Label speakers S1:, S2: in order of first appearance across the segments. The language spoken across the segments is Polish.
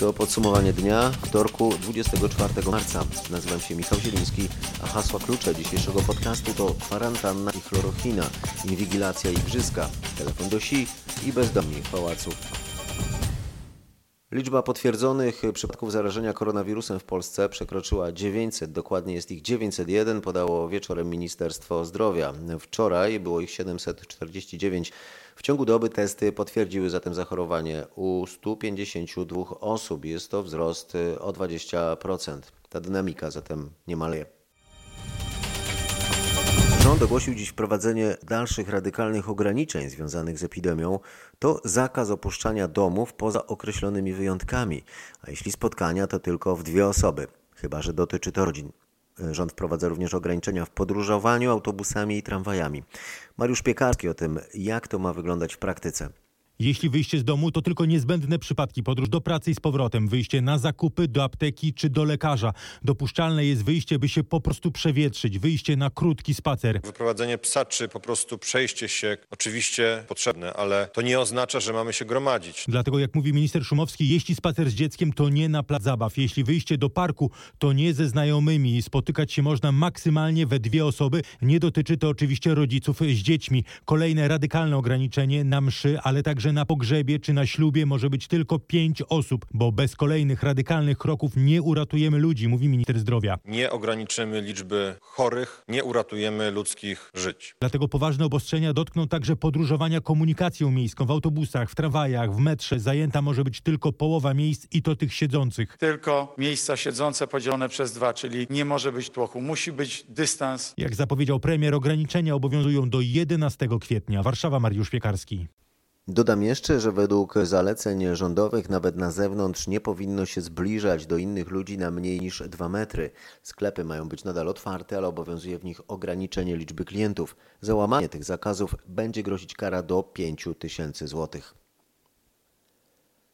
S1: To podsumowanie dnia wtorku 24 marca. Nazywam się Michał Zieliński, a hasła klucze dzisiejszego podcastu to kwarantanna i chlorochina, inwigilacja i igrzyska, telefon do si i bezdomni w pałacu. Liczba potwierdzonych przypadków zarażenia koronawirusem w Polsce przekroczyła 900, dokładnie jest ich 901, podało wieczorem Ministerstwo Zdrowia. Wczoraj było ich 749. W ciągu doby testy potwierdziły zatem zachorowanie u 152 osób. Jest to wzrost o 20%. Ta dynamika zatem nie maleje. Rząd ogłosił dziś wprowadzenie dalszych radykalnych ograniczeń związanych z epidemią. To zakaz opuszczania domów poza określonymi wyjątkami, a jeśli spotkania, to tylko w dwie osoby, chyba że dotyczy to rodzin. Rząd wprowadza również ograniczenia w podróżowaniu autobusami i tramwajami. Mariusz Piekarski o tym, jak to ma wyglądać w praktyce.
S2: Jeśli wyjście z domu, to tylko niezbędne przypadki podróż do pracy i z powrotem, wyjście na zakupy, do apteki czy do lekarza. Dopuszczalne jest wyjście, by się po prostu przewietrzyć, wyjście na krótki spacer.
S3: Wyprowadzenie psa czy po prostu przejście się oczywiście potrzebne, ale to nie oznacza, że mamy się gromadzić.
S2: Dlatego, jak mówi minister Szumowski, jeśli spacer z dzieckiem, to nie na plac zabaw. Jeśli wyjście do parku, to nie ze znajomymi. Spotykać się można maksymalnie we dwie osoby. Nie dotyczy to oczywiście rodziców z dziećmi. Kolejne radykalne ograniczenie na mszy, ale także na pogrzebie czy na ślubie może być tylko pięć osób, bo bez kolejnych radykalnych kroków nie uratujemy ludzi, mówi minister zdrowia.
S3: Nie ograniczymy liczby chorych, nie uratujemy ludzkich żyć.
S2: Dlatego poważne obostrzenia dotkną także podróżowania komunikacją miejską w autobusach, w tramwajach, w metrze. Zajęta może być tylko połowa miejsc i to tych siedzących.
S4: Tylko miejsca siedzące podzielone przez dwa, czyli nie może być tłoku, musi być dystans.
S2: Jak zapowiedział premier, ograniczenia obowiązują do 11 kwietnia. Warszawa, Mariusz Piekarski.
S1: Dodam jeszcze, że według zaleceń rządowych nawet na zewnątrz nie powinno się zbliżać do innych ludzi na mniej niż 2 metry. Sklepy mają być nadal otwarte, ale obowiązuje w nich ograniczenie liczby klientów. Za łamanie tych zakazów będzie grozić kara do 5 tysięcy złotych.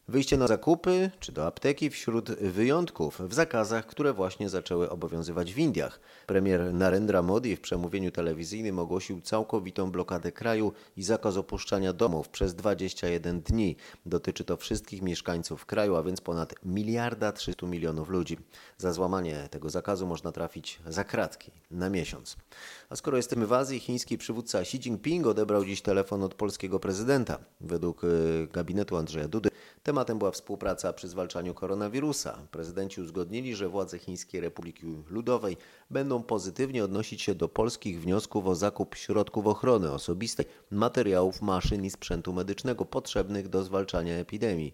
S1: Wyjście na zakupy czy do apteki wśród wyjątków w zakazach, które właśnie zaczęły obowiązywać w Indiach. Premier Narendra Modi w przemówieniu telewizyjnym ogłosił całkowitą blokadę kraju i zakaz opuszczania domów przez 21 dni. Dotyczy to wszystkich mieszkańców kraju, a więc ponad miliarda 300 milionów ludzi. Za złamanie tego zakazu można trafić za kratki na miesiąc. A skoro jesteśmy w Azji, chiński przywódca Xi Jinping odebrał dziś telefon od polskiego prezydenta. Według y, gabinetu Andrzeja Dudy Tematem była współpraca przy zwalczaniu koronawirusa. Prezydenci uzgodnili, że władze Chińskiej Republiki Ludowej będą pozytywnie odnosić się do polskich wniosków o zakup środków ochrony osobistej, materiałów, maszyn i sprzętu medycznego potrzebnych do zwalczania epidemii,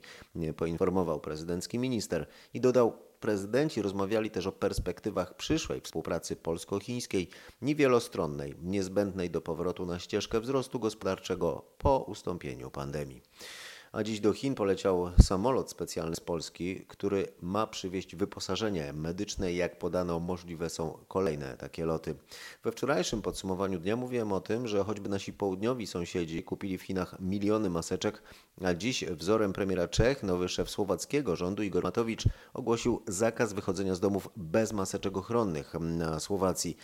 S1: poinformował prezydencki minister i dodał, Prezydenci rozmawiali też o perspektywach przyszłej współpracy polsko-chińskiej, niewielostronnej, niezbędnej do powrotu na ścieżkę wzrostu gospodarczego po ustąpieniu pandemii a dziś do Chin poleciał samolot specjalny z Polski, który ma przywieźć wyposażenie medyczne. Jak podano, możliwe są kolejne takie loty. We wczorajszym podsumowaniu dnia mówiłem o tym, że choćby nasi południowi sąsiedzi kupili w Chinach miliony maseczek, a dziś wzorem premiera Czech, nowy szef słowackiego rządu Igor Matowicz ogłosił zakaz wychodzenia z domów bez maseczek ochronnych na Słowacji.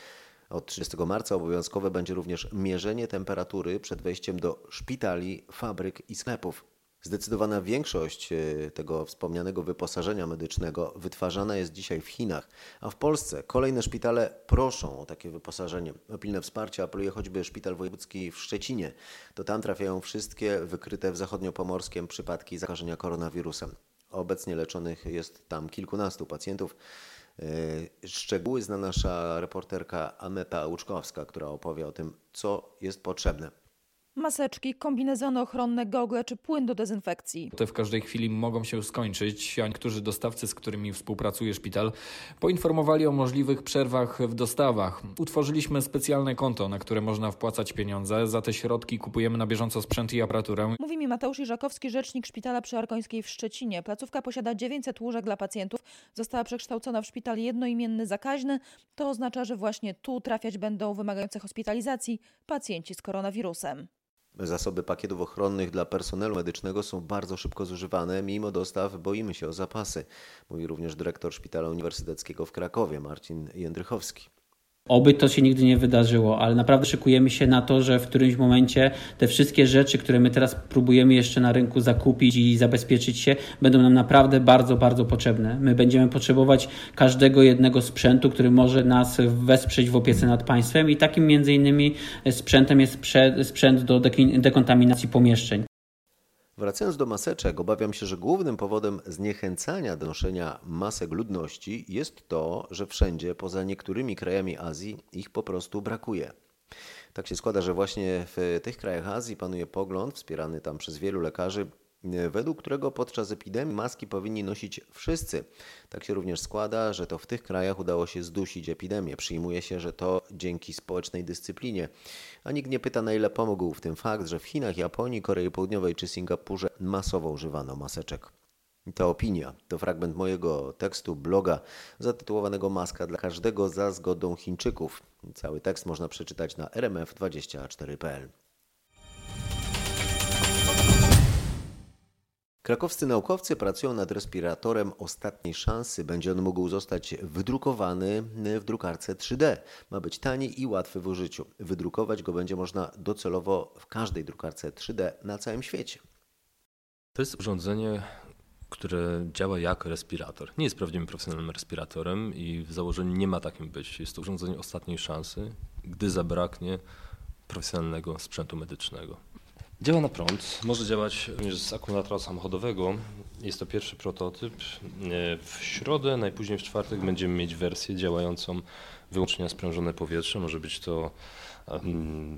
S1: Od 30 marca obowiązkowe będzie również mierzenie temperatury przed wejściem do szpitali, fabryk i sklepów. Zdecydowana większość e, tego wspomnianego wyposażenia medycznego wytwarzana jest dzisiaj w Chinach, a w Polsce kolejne szpitale proszą o takie wyposażenie. O pilne wsparcie apeluje choćby Szpital Wojewódzki w Szczecinie. To tam trafiają wszystkie wykryte w zachodniopomorskiem przypadki zakażenia koronawirusem. Obecnie leczonych jest tam kilkunastu pacjentów. E, szczegóły zna nasza reporterka Aneta Łuczkowska, która opowie o tym, co jest potrzebne
S5: maseczki, kombinezony ochronne, gogle czy płyn do dezynfekcji.
S6: Te w każdej chwili mogą się skończyć, a niektórzy dostawcy, z którymi współpracuje szpital, poinformowali o możliwych przerwach w dostawach. Utworzyliśmy specjalne konto, na które można wpłacać pieniądze. Za te środki kupujemy na bieżąco sprzęt i aparaturę.
S5: Mówi mi Mateusz Iżakowski, rzecznik Szpitala Przyarkońskiej w Szczecinie. Placówka posiada 900 łóżek dla pacjentów. Została przekształcona w szpital jednoimienny zakaźny. To oznacza, że właśnie tu trafiać będą wymagające hospitalizacji pacjenci z koronawirusem.
S1: Zasoby pakietów ochronnych dla personelu medycznego są bardzo szybko zużywane. Mimo dostaw boimy się o zapasy, mówi również dyrektor Szpitala Uniwersyteckiego w Krakowie Marcin Jędrychowski.
S7: Oby to się nigdy nie wydarzyło, ale naprawdę szykujemy się na to, że w którymś momencie te wszystkie rzeczy, które my teraz próbujemy jeszcze na rynku zakupić i zabezpieczyć się, będą nam naprawdę bardzo, bardzo potrzebne. My będziemy potrzebować każdego jednego sprzętu, który może nas wesprzeć w opiece nad państwem i takim między innymi sprzętem jest sprzęt do dekontaminacji pomieszczeń.
S1: Wracając do maseczek, obawiam się, że głównym powodem zniechęcania do noszenia masek ludności jest to, że wszędzie poza niektórymi krajami Azji ich po prostu brakuje. Tak się składa, że właśnie w tych krajach Azji panuje pogląd, wspierany tam przez wielu lekarzy, według którego podczas epidemii maski powinni nosić wszyscy. Tak się również składa, że to w tych krajach udało się zdusić epidemię. Przyjmuje się, że to dzięki społecznej dyscyplinie. A nikt nie pyta, na ile pomógł w tym fakt, że w Chinach, Japonii, Korei Południowej czy Singapurze masowo używano maseczek. Ta opinia to fragment mojego tekstu bloga zatytułowanego Maska dla każdego za zgodą Chińczyków. Cały tekst można przeczytać na rmf24.pl. Krakowscy naukowcy pracują nad respiratorem ostatniej szansy. Będzie on mógł zostać wydrukowany w drukarce 3D. Ma być tani i łatwy w użyciu. Wydrukować go będzie można docelowo w każdej drukarce 3D na całym świecie.
S8: To jest urządzenie, które działa jak respirator. Nie jest prawdziwym profesjonalnym respiratorem i w założeniu nie ma takim być. Jest to urządzenie ostatniej szansy, gdy zabraknie profesjonalnego sprzętu medycznego. Działa na prąd, może działać również z akumulatora samochodowego. Jest to pierwszy prototyp. W środę, najpóźniej w czwartek będziemy mieć wersję działającą wyłącznie na sprężone powietrze. Może być to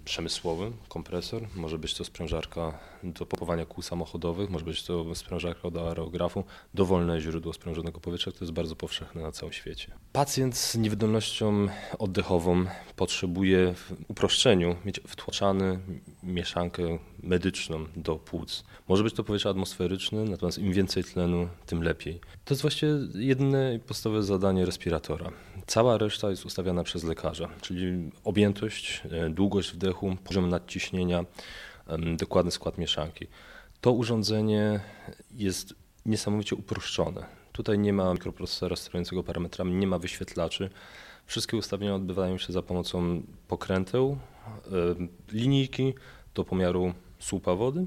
S8: przemysłowy kompresor, może być to sprężarka do pompowania kół samochodowych, może być to sprężarka do aerografu, dowolne źródło sprężonego powietrza, to jest bardzo powszechne na całym świecie. Pacjent z niewydolnością oddechową potrzebuje w uproszczeniu mieć wtłaczany mieszankę medyczną do płuc. Może być to powietrze atmosferyczne, natomiast im więcej tlenu, tym lepiej. To jest właśnie jedyne podstawowe zadanie respiratora. Cała reszta jest ustawiana przez lekarza, czyli objętość, e, długość wdechu, poziom nadciśnienia, dokładny skład mieszanki. To urządzenie jest niesamowicie uproszczone. Tutaj nie ma mikroprocesora sterującego parametrami, nie ma wyświetlaczy. Wszystkie ustawienia odbywają się za pomocą pokręteł, linijki do pomiaru słupa wody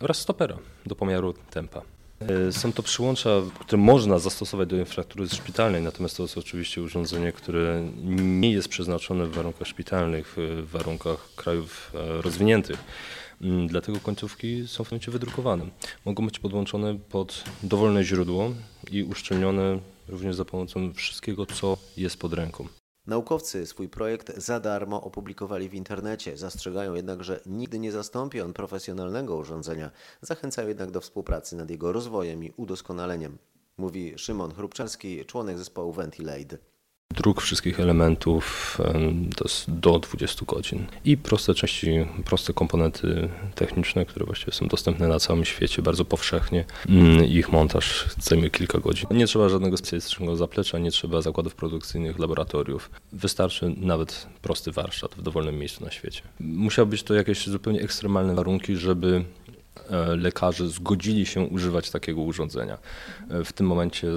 S8: oraz stopera do pomiaru tempa. E, są to przyłącza, które można zastosować do infrastruktury szpitalnej, natomiast to jest oczywiście urządzenie, które nie jest przeznaczone w warunkach szpitalnych, w warunkach krajów e, rozwiniętych. Mm, dlatego końcówki są w momencie wydrukowane. Mogą być podłączone pod dowolne źródło i uszczelnione również za pomocą wszystkiego, co jest pod ręką.
S1: Naukowcy swój projekt za darmo opublikowali w internecie. Zastrzegają jednak, że nigdy nie zastąpi on profesjonalnego urządzenia. Zachęcają jednak do współpracy nad jego rozwojem i udoskonaleniem. Mówi Szymon Chrupczalski, członek zespołu Ventilate.
S8: Druk wszystkich elementów to jest do 20 godzin i proste części, proste komponenty techniczne, które właściwie są dostępne na całym świecie bardzo powszechnie. Mm, ich montaż zajmuje kilka godzin. Nie trzeba żadnego specjalistycznego zaplecza, nie trzeba zakładów produkcyjnych, laboratoriów. Wystarczy nawet prosty warsztat w dowolnym miejscu na świecie. Musiały być to jakieś zupełnie ekstremalne warunki, żeby lekarze zgodzili się używać takiego urządzenia. E, w tym momencie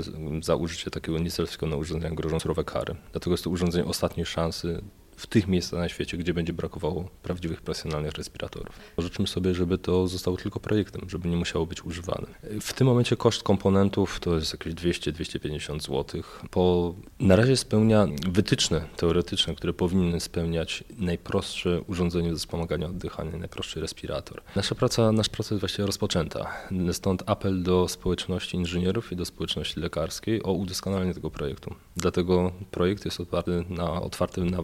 S8: za użycie takiego nieselekcjonowanego urządzenia grożą surowe kary. Dlatego jest to urządzenie ostatniej szansy w tych miejscach na świecie, gdzie będzie brakowało prawdziwych profesjonalnych respiratorów. Życzymy sobie, żeby to zostało tylko projektem, żeby nie musiało być używane. W tym momencie koszt komponentów to jest jakieś 200-250 zł. Po, na razie spełnia wytyczne teoretyczne, które powinny spełniać najprostsze urządzenie do wspomagania oddychania, najprostszy respirator. Nasza praca, nasza praca jest właściwie rozpoczęta. Stąd apel do społeczności inżynierów i do społeczności lekarskiej o udoskonalenie tego projektu. Dlatego projekt jest otwarty na, otwarty na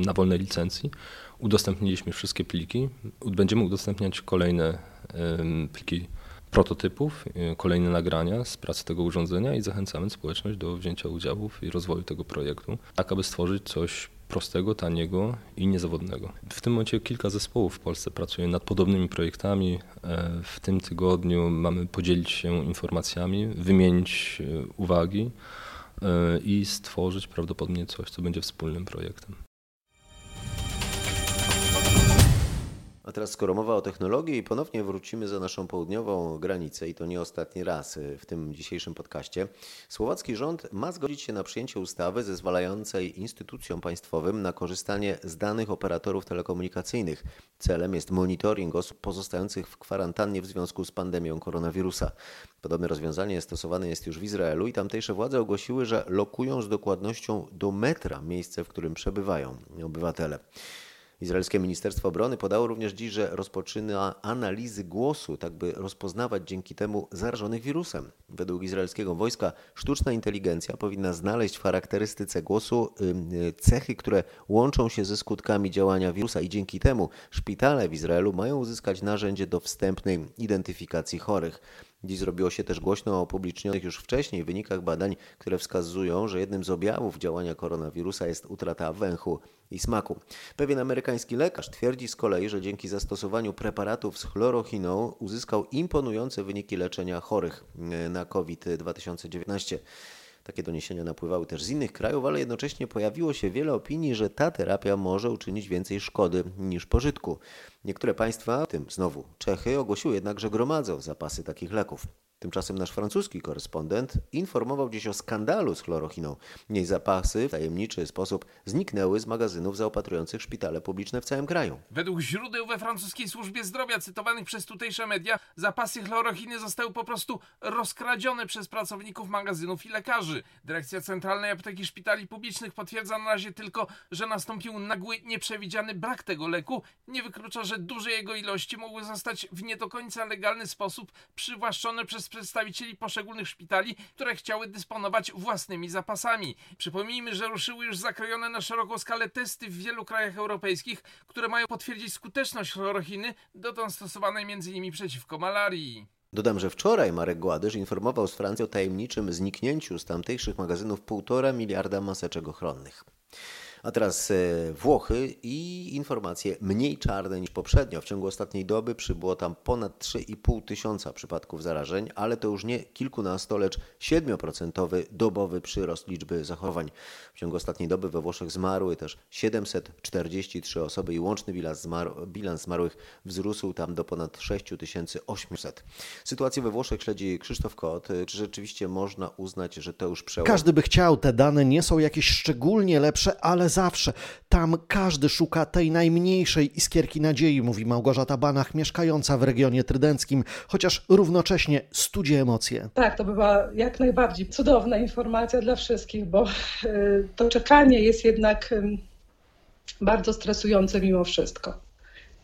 S8: na wolnej licencji. Udostępniliśmy wszystkie pliki. Będziemy udostępniać kolejne pliki prototypów, y, kolejne nagrania z pracy tego urządzenia i zachęcamy społeczność do wzięcia udziału i rozwoju tego projektu, tak aby stworzyć coś prostego, taniego i niezawodnego. W tym momencie kilka zespołów w Polsce pracuje nad podobnymi projektami. E, w tym tygodniu mamy podzielić się informacjami, wymienić e, uwagi e, i stworzyć prawdopodobnie coś, co będzie wspólnym projektem.
S1: Teraz skoro mowa o technologii, ponownie wrócimy za naszą południową granicę i to nie ostatni raz y, w tym dzisiejszym podcaście. Słowacki rząd ma zgodzić się na przyjęcie ustawy zezwalającej instytucjom państwowym na korzystanie z danych operatorów telekomunikacyjnych. Celem jest monitoring osób pozostających w kwarantannie w związku z pandemią koronawirusa. Podobne rozwiązanie stosowane jest już w Izraelu i tamtejsze władze ogłosiły, że lokują z dokładnością do metra miejsce, w którym przebywają obywatele. Izraelskie Ministerstwo Obrony podało również dziś, że rozpoczyna analizy głosu, tak by rozpoznawać dzięki temu zarażonych wirusem. Według izraelskiego wojska sztuczna inteligencja powinna znaleźć w charakterystyce głosu cechy, które łączą się ze skutkami działania wirusa i dzięki temu szpitale w Izraelu mają uzyskać narzędzie do wstępnej identyfikacji chorych. Dziś zrobiło się też głośno o opublicznionych już wcześniej wynikach badań, które wskazują, że jednym z objawów działania koronawirusa jest utrata węchu i smaku. Pewien amerykański lekarz twierdzi z kolei, że dzięki zastosowaniu preparatów z chlorochiną uzyskał imponujące wyniki leczenia chorych na COVID-2019. Takie doniesienia napływały też z innych krajów, ale jednocześnie pojawiło się wiele opinii, że ta terapia może uczynić więcej szkody niż pożytku. Niektóre państwa, w tym znowu Czechy, ogłosiły jednak, że gromadzą zapasy takich leków. Tymczasem nasz francuski korespondent informował dziś o skandalu z chlorochiną. Jej zapasy w tajemniczy sposób zniknęły z magazynów zaopatrujących szpitale publiczne w całym kraju.
S9: Według źródeł we francuskiej służbie zdrowia cytowanych przez tutejsze media, zapasy chlorochiny zostały po prostu rozkradzione przez pracowników magazynów i lekarzy. Dyrekcja Centralnej Apteki Szpitali Publicznych potwierdza na razie tylko, że nastąpił nagły, nieprzewidziany brak tego leku. Nie wyklucza, że duże jego ilości mogły zostać w nie do końca legalny sposób przywłaszczone przez przedstawicieli poszczególnych szpitali, które chciały dysponować własnymi zapasami. Przypomnijmy, że ruszyły już zakrojone na szeroką skalę testy w wielu krajach europejskich, które mają potwierdzić skuteczność chlorochiny, dotąd stosowanej m.in. przeciwko malarii.
S1: Dodam, że wczoraj Marek Gładysz informował z Francji o tajemniczym zniknięciu z tamtejszych magazynów 1,5 miliarda maseczek ochronnych. A teraz e, Włochy i informacje mniej czarne niż poprzednio. W ciągu ostatniej doby przybyło tam ponad 3,5 tysiąca przypadków zarażeń, ale to już nie kilkunasto, lecz 7% dobowy przyrost liczby zachorowań. W ciągu ostatniej doby we Włoszech zmarły też 743 osoby i łączny bilans, zmar bilans zmarłych wzrósł tam do ponad 6800. Sytuację we Włoszech śledzi Krzysztof Kot. Czy rzeczywiście można uznać, że to już przełom?
S10: Każdy by chciał, te dane nie są jakieś szczególnie lepsze, ale zawsze. Tam każdy szuka tej najmniejszej iskierki nadziei, mówi Małgorzata Banach, mieszkająca w regionie trydenckim, chociaż równocześnie studzi emocje.
S11: Tak, to była jak najbardziej cudowna informacja dla wszystkich, bo y, to czekanie jest jednak bardzo stresujące mimo wszystko.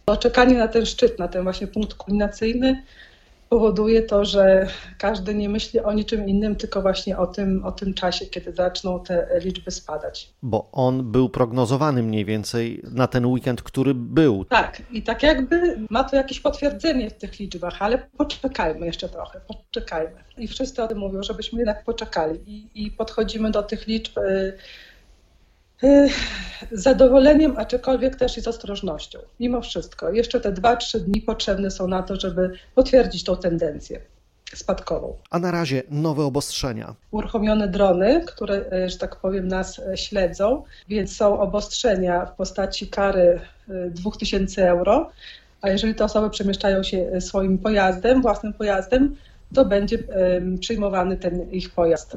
S11: To czekanie na ten szczyt, na ten właśnie punkt kulminacyjny powoduje to, że każdy nie myśli o niczym innym, tylko właśnie o tym, o tym czasie, kiedy zaczną te liczby spadać.
S10: Bo on był prognozowany mniej więcej na ten weekend, który był.
S11: Tak, i tak jakby ma to jakieś potwierdzenie w tych liczbach, ale poczekajmy jeszcze trochę, poczekajmy. I wszyscy o tym mówią, żebyśmy jednak poczekali i, i podchodzimy do tych liczb y, zadowoleniem, aczkolwiek też i z ostrożnością. Mimo wszystko, jeszcze te 2-3 dni potrzebne są na to, żeby potwierdzić tą tendencję spadkową.
S10: A na razie nowe obostrzenia.
S11: Uruchomione drony, które, e, że tak powiem, nas e, śledzą, więc są obostrzenia w postaci kary 2000 e, euro, a jeżeli te osoby przemieszczają się swoim pojazdem, własnym pojazdem, to będzie przyjmowany ten ich pojazd.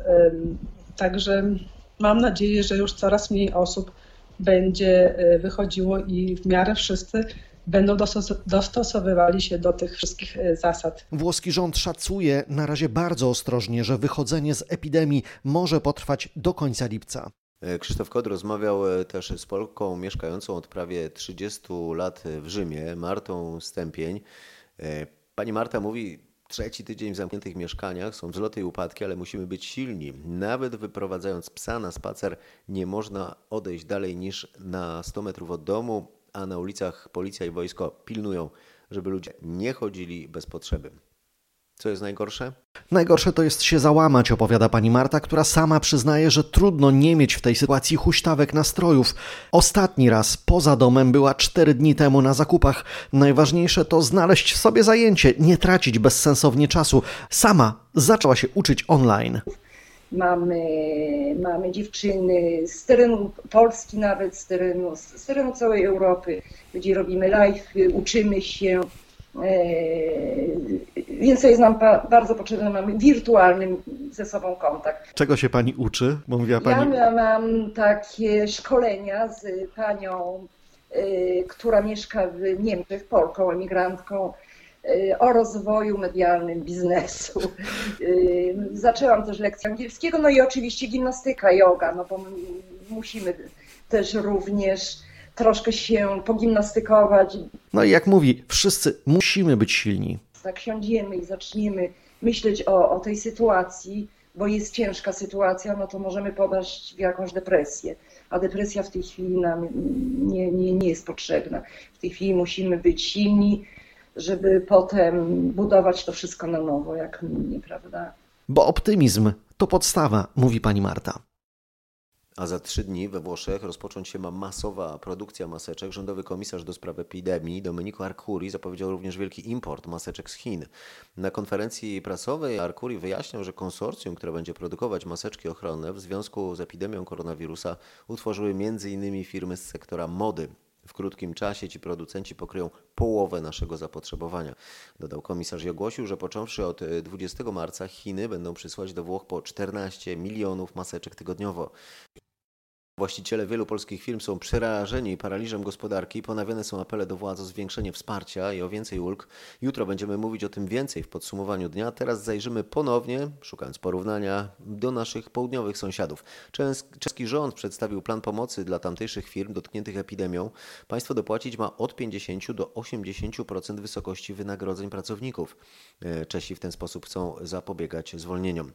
S11: Także mam nadzieję, że już coraz mniej osób będzie e, wychodziło i w miarę wszyscy będą dostosowywali się do tych wszystkich e, zasad.
S10: Włoski rząd szacuje na razie bardzo ostrożnie, że wychodzenie z epidemii może potrwać do końca lipca.
S1: E, Krzysztof Kod rozmawiał też z Polką mieszkającą od prawie 30 lat w Rzymie, Martą Stępień. Pani Marta mówi, Trzeci tydzień w zamkniętych mieszkaniach są wzloty i upadki, ale musimy być silni. Nawet wyprowadzając psa na spacer, nie można odejść dalej niż na 100 metrów od domu, a na ulicach policja i wojsko pilnują, żeby ludzie nie chodzili bez potrzeby. Co jest najgorsze?
S10: Najgorsze to jest się załamać, opowiada pani Marta, która sama przyznaje, że trudno nie mieć w tej sytuacji huśtawek nastrojów. Ostatni raz poza domem była cztery dni temu na zakupach. Najważniejsze to znaleźć sobie zajęcie, nie tracić bezsensownie czasu. Sama zaczęła się uczyć online.
S12: mamy, mamy dziewczyny z terenu Polski nawet, z terenu, z terenu całej Europy, gdzie robimy live, uczymy się. Więc to jest nam bardzo potrzebne, mamy wirtualny ze sobą kontakt.
S10: Czego się pani uczy? Bo mówiła pani...
S12: Ja mam takie szkolenia z panią, która mieszka w Niemczech, Polką, emigrantką, o rozwoju medialnym biznesu. Zaczęłam też lekcję angielskiego, no i oczywiście gimnastyka, yoga, no bo musimy też również troszkę się pogimnastykować.
S10: No i jak mówi, wszyscy musimy być silni.
S12: Tak siądziemy i zaczniemy myśleć o, o tej sytuacji, bo jest ciężka sytuacja, no to możemy popaść w jakąś depresję. A depresja w tej chwili nam nie, nie, nie jest potrzebna. W tej chwili musimy być silni, żeby potem budować to wszystko na nowo, jak mnie, prawda?
S10: Bo optymizm to podstawa, mówi pani Marta.
S1: A za trzy dni we Włoszech rozpocząć się ma masowa produkcja maseczek. Rządowy komisarz do spraw epidemii Domenico Arcuri zapowiedział również wielki import maseczek z Chin. Na konferencji prasowej Arcuri wyjaśniał, że konsorcjum, które będzie produkować maseczki ochronne w związku z epidemią koronawirusa utworzyły m.in. firmy z sektora mody. W krótkim czasie ci producenci pokryją połowę naszego zapotrzebowania. Dodał komisarz i ogłosił, że począwszy od 20 marca Chiny będą przysłać do Włoch po 14 milionów maseczek tygodniowo. Właściciele wielu polskich firm są przerażeni paraliżem gospodarki. Ponawiane są apele do władz o zwiększenie wsparcia i o więcej ulg. Jutro będziemy mówić o tym więcej w podsumowaniu dnia. Teraz zajrzymy ponownie, szukając porównania, do naszych południowych sąsiadów. Czeski rząd przedstawił plan pomocy dla tamtejszych firm dotkniętych epidemią. Państwo dopłacić ma od 50 do 80% wysokości wynagrodzeń pracowników. Czesi w ten sposób chcą zapobiegać zwolnieniom.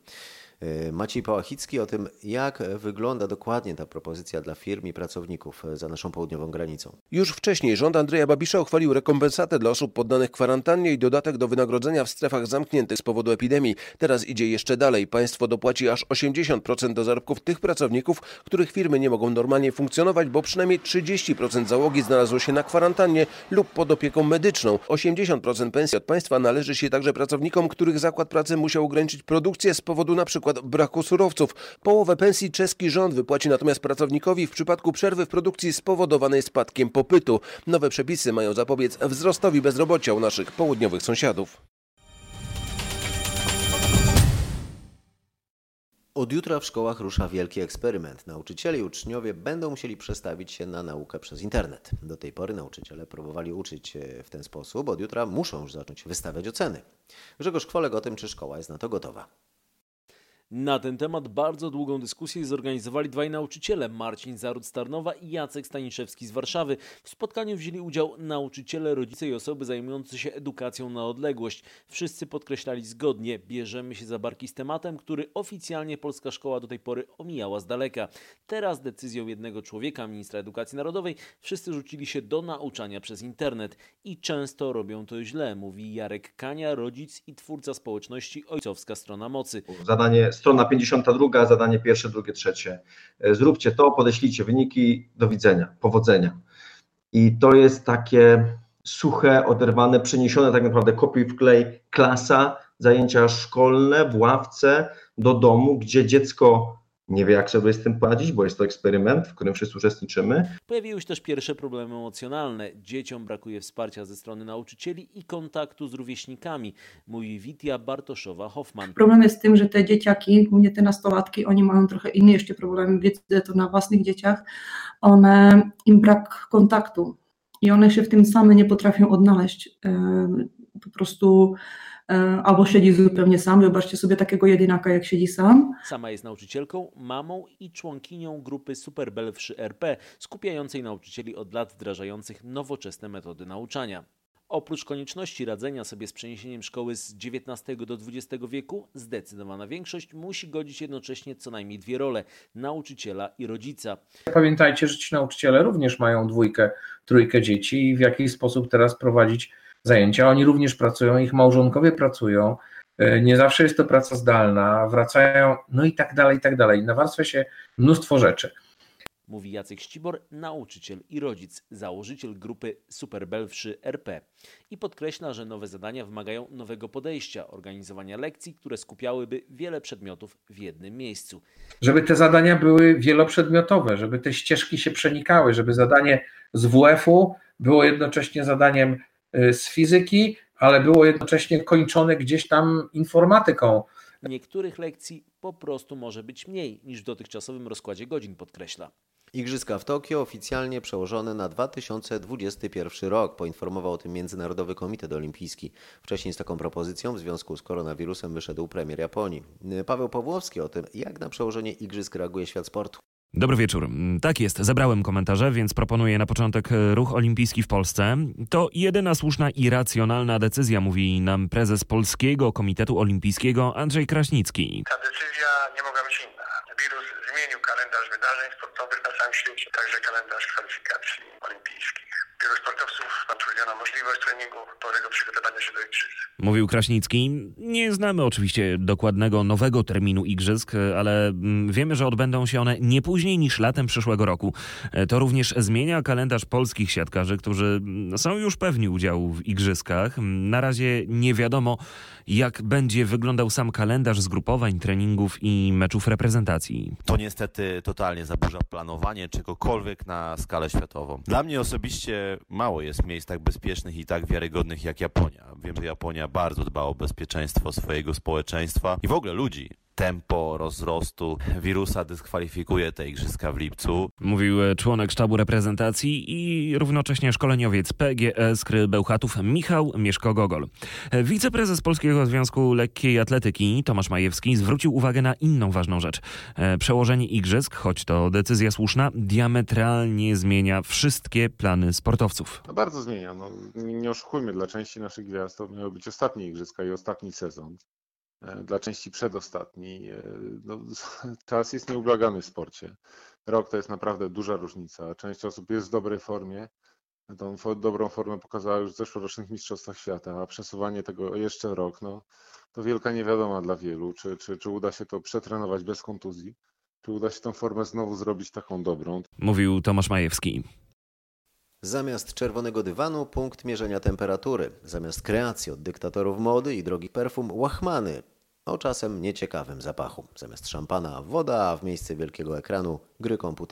S1: Maciej Pałachicki o tym, jak wygląda dokładnie ta propozycja dla firm i pracowników za naszą południową granicą.
S13: Już wcześniej rząd Andrzeja Babisza uchwalił rekompensatę dla osób poddanych kwarantannie i dodatek do wynagrodzenia w strefach zamkniętych z powodu epidemii. Teraz idzie jeszcze dalej. Państwo dopłaci aż 80% do zarobków tych pracowników, których firmy nie mogą normalnie funkcjonować, bo przynajmniej 30% załogi znalazło się na kwarantannie lub pod opieką medyczną. 80% pensji od państwa należy się także pracownikom, których zakład pracy musiał ograniczyć produkcję z powodu na przykład braku surowców. Połowę pensji czeski rząd wypłaci natomiast pracownikowi w przypadku przerwy w produkcji spowodowanej spadkiem popytu. Nowe przepisy mają zapobiec wzrostowi bezrobocia u naszych południowych sąsiadów.
S1: Od jutra w szkołach rusza wielki eksperyment. Nauczyciele i uczniowie będą musieli przestawić się na naukę przez internet. Do tej pory nauczyciele próbowali uczyć w ten sposób. Od jutra muszą już zacząć wystawiać oceny. Grzegorz Kwolek o tym, czy szkoła jest na to gotowa.
S14: Na ten temat bardzo długą dyskusję zorganizowali dwaj nauczyciele, Marcin Zarud z Tarnowa i Jacek Staniszewski z Warszawy. W spotkaniu wzięli udział nauczyciele, rodzice i osoby zajmujące się edukacją na odległość. Wszyscy podkreślali zgodnie, bierzemy się za barki z tematem, który oficjalnie polska szkoła do tej pory omijała z daleka. Teraz decyzją jednego człowieka, ministra edukacji narodowej, wszyscy rzucili się do nauczania przez internet i często robią to źle, mówi Jarek Kania, rodzic i twórca społeczności Ojcowska Strona Mocy.
S15: Zadanie strona 52, zadanie pierwsze, drugie, trzecie. Zróbcie to, podeślijcie wyniki, do widzenia, powodzenia. I to jest takie suche, oderwane, przeniesione tak naprawdę kopiuj w klej klasa, zajęcia szkolne w ławce do domu, gdzie dziecko nie wie, jak sobie z tym poradzić, bo jest to eksperyment, w którym wszyscy uczestniczymy.
S14: Pojawiły się też pierwsze problemy emocjonalne. Dzieciom brakuje wsparcia ze strony nauczycieli i kontaktu z rówieśnikami, mówi Witia Bartoszowa-Hoffman.
S16: Problem jest w tym, że te dzieciaki, głównie te nastolatki, oni mają trochę inne jeszcze problemy. Widzę to na własnych dzieciach. One, im brak kontaktu i one się w tym same nie potrafią odnaleźć. Po prostu albo siedzi zupełnie sam. Wyobraźcie sobie takiego jedynaka, jak siedzi sam.
S14: Sama jest nauczycielką, mamą i członkinią grupy Superbel 3RP, skupiającej nauczycieli od lat wdrażających nowoczesne metody nauczania. Oprócz konieczności radzenia sobie z przeniesieniem szkoły z XIX do XX wieku, zdecydowana większość musi godzić jednocześnie co najmniej dwie role nauczyciela i rodzica.
S17: Pamiętajcie, że ci nauczyciele również mają dwójkę, trójkę dzieci i w jaki sposób teraz prowadzić zajęcia. Oni również pracują, ich małżonkowie pracują. Nie zawsze jest to praca zdalna, wracają, no i tak dalej, i tak dalej. Nawarstwia się mnóstwo rzeczy.
S14: mówi Jacek Ścibor, nauczyciel i rodzic, założyciel grupy Superbelwszy RP. I podkreśla, że nowe zadania wymagają nowego podejścia, organizowania lekcji, które skupiałyby wiele przedmiotów w jednym miejscu.
S17: Żeby te zadania były wieloprzedmiotowe, żeby te ścieżki się przenikały, żeby zadanie z WF-u było jednocześnie zadaniem z fizyki, ale było jednocześnie kończone gdzieś tam informatyką.
S14: Niektórych lekcji po prostu może być mniej niż w dotychczasowym rozkładzie godzin, podkreśla.
S1: Igrzyska w Tokio oficjalnie przełożone na 2021 rok, poinformował o tym Międzynarodowy Komitet Olimpijski. Wcześniej z taką propozycją w związku z koronawirusem wyszedł premier Japonii. Paweł Pawłowski o tym, jak na przełożenie igrzysk reaguje świat sportu.
S18: Dobry wieczór. Tak jest, zebrałem komentarze, więc proponuję na początek e, ruch olimpijski w Polsce. To jedyna słuszna i racjonalna decyzja, mówi nam prezes Polskiego Komitetu Olimpijskiego Andrzej Kraśnicki.
S19: Ta decyzja nie mogła być inna. Wirus zmienił kalendarz wydarzeń sportowych na całym świecie, także kalendarz kwalifikacji olimpijskich. Wielu sportowców utrudniono możliwość treningu, pełnego przygotowania się do igrzysk.
S18: Mówił Kraśnicki. Nie znamy oczywiście dokładnego nowego terminu igrzysk, ale mm, wiemy, że odbędą się one nie później niż latem przyszłego roku. E, To również zmienia kalendarz polskich siatkarzy, którzy mm, są już pewni udziału w igrzyskach. Mm, Na razie nie wiadomo, jak będzie wyglądał sam kalendarz zgrupowań, treningów i meczów reprezentacji.
S20: To niestety totalnie zaburza planowanie czegokolwiek na skalę światową. Dla mnie osobiście mało jest miejsc tak bezpiecznych i tak wiarygodnych jak Japonia. Wiem, że Japonia bardzo dba o bezpieczeństwo swojego społeczeństwa i w ogóle ludzi. Tempo rozrostu wirusa dyskwalifikuje te igrzyska w lipcu.
S18: Mówił e, członek sztabu reprezentacji i równocześnie szkoleniowiec PGS Kry Bełchatów Michał Mieszko-Gogol. E, Wiceprezes Polskiego Związku Lekkiej Atletyki Tomasz Majewski zwrócił uwagę na inną ważną rzecz. E, Przełożenie igrzysk, choć to decyzja słuszna, diametralnie zmienia wszystkie plany sportowców.
S21: No bardzo zmienia. No, nie nie oszukujmy, dla części naszych gwiazd to miały być ostatnie igrzyska i ostatni sezon. E, Dla części przedostatni. E, No, czas jest nieubłagany w sporcie. Rok to jest naprawdę duża różnica. Część osób jest w dobrej formie. Tą dobrą formę pokazała już w zeszłorocznych Mistrzostwach Świata, a przesuwanie tego jeszcze rok, no, to wielka niewiadoma dla wielu. Czy, czy, czy uda się to przetrenować bez kontuzji? Czy uda się tę formę znowu zrobić taką dobrą?
S18: Mówił Tomasz Majewski.
S1: Zamiast czerwonego dywanu punkt mierzenia temperatury. Zamiast kreacji od dyktatorów mody i drogich perfum łachmany o czasem nieciekawym zapachu. Zamiast szampana woda, a w miejsce wielkiego ekranu gry komputerowe.